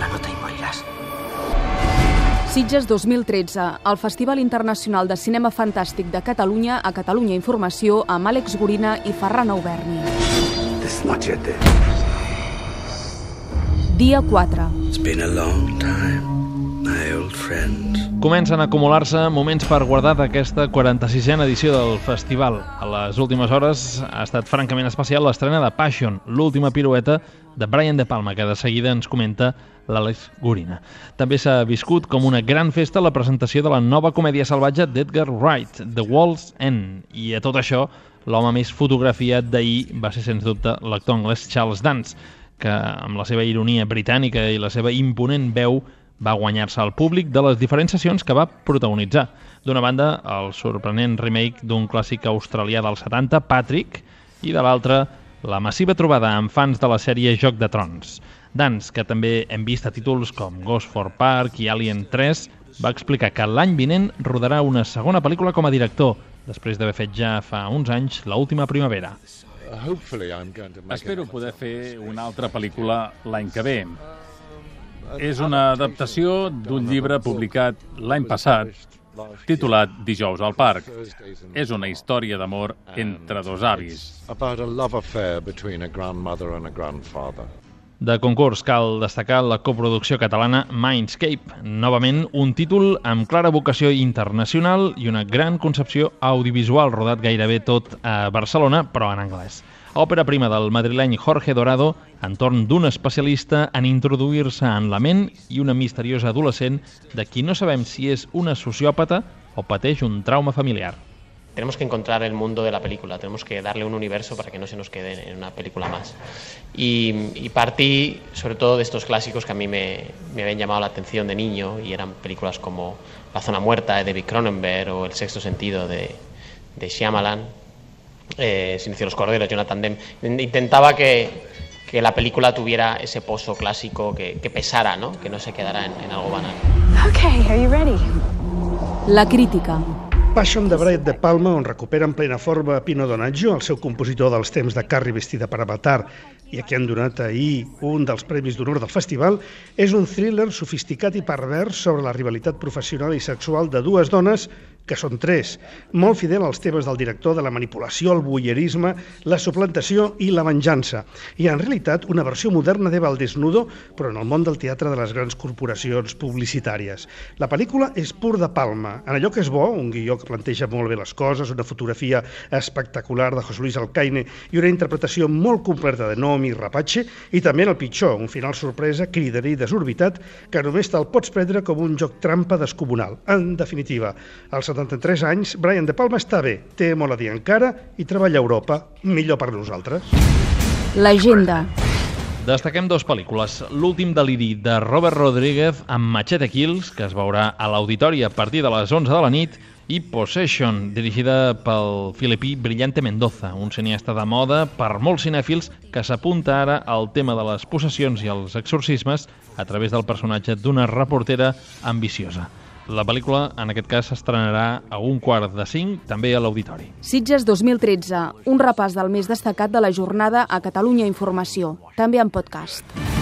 la nota i moriràs. Sitges 2013, el Festival Internacional de Cinema Fantàstic de Catalunya a Catalunya Informació amb Àlex Gorina i Ferran Auberni. Dia 4. It's been a long time my old friend. Comencen a acumular-se moments per guardar d'aquesta 46a edició del festival. A les últimes hores ha estat francament especial l'estrena de Passion, l'última pirueta de Brian De Palma, que de seguida ens comenta l'Àlex Gorina. També s'ha viscut com una gran festa la presentació de la nova comèdia salvatge d'Edgar Wright, The Wall's End. I a tot això, l'home més fotografiat d'ahir va ser, sens dubte, l'actor anglès Charles Dance, que amb la seva ironia britànica i la seva imponent veu va guanyar-se al públic de les diferents sessions que va protagonitzar. D'una banda, el sorprenent remake d'un clàssic australià dels 70, Patrick, i de l'altra, la massiva trobada amb fans de la sèrie Joc de Trons. Dans, que també hem vist a títols com Ghost for Park i Alien 3, va explicar que l'any vinent rodarà una segona pel·lícula com a director, després d'haver fet ja fa uns anys l'última primavera. Espero poder fer una altra pel·lícula l'any que ve. És una adaptació d'un llibre publicat l'any passat, titulat Dijous al parc. És una història d'amor entre dos avis. About a love affair between a grandmother and a grandfather. De concurs cal destacar la coproducció catalana Mindscape, novament un títol amb clara vocació internacional i una gran concepció audiovisual rodat gairebé tot a Barcelona, però en anglès. Òpera prima del madrileny Jorge Dorado entorn d'un especialista en introduir-se en la ment i una misteriosa adolescent de qui no sabem si és una sociòpata o pateix un trauma familiar. Tenemos que encontrar el mundo de la película, tenemos que darle un universo para que no se nos quede en una película más. Y, y partí sobre todo de estos clásicos que a mí me, me habían llamado la atención de niño y eran películas como La zona muerta de David Cronenberg o El sexto sentido de, de Shyamalan, eh, Silencio de los corderos, Jonathan Demme. Intentaba que, que la película tuviera ese pozo clásico que, que pesara, ¿no? que no se quedara en, en algo banal. Okay, are you ready? La crítica. Passion de Brian De Palma, on recupera en plena forma Pino Donaggio, el seu compositor dels temps de Carrie vestida per Avatar, i a qui han donat ahir un dels premis d'honor del festival, és un thriller sofisticat i pervers sobre la rivalitat professional i sexual de dues dones que són tres, molt fidel als temes del director de la manipulació, el voyeurisme, la suplantació i la venjança. I en realitat una versió moderna d'Eva al desnudo, però en el món del teatre de les grans corporacions publicitàries. La pel·lícula és pur de palma, en allò que és bo, un guió que planteja molt bé les coses, una fotografia espectacular de José Luis Alcaine i una interpretació molt completa de Nomi Rapace, i també en el pitjor, un final sorpresa, cridaner i desorbitat, que només te'l pots prendre com un joc trampa descomunal. En definitiva, els 73 anys, Brian De Palma està bé, té molt a dir encara i treballa a Europa, millor per nosaltres. L'agenda. Destaquem dues pel·lícules. L'últim deliri de Robert Rodríguez amb Machete Kills, que es veurà a l'auditori a partir de les 11 de la nit, i Possession, dirigida pel filipí Brillante Mendoza, un cineasta de moda per molts cinèfils que s'apunta ara al tema de les possessions i els exorcismes a través del personatge d'una reportera ambiciosa. La pel·lícula, en aquest cas, s'estrenarà a un quart de cinc, també a l'auditori. Sitges 2013, un repàs del més destacat de la jornada a Catalunya Informació, també en podcast.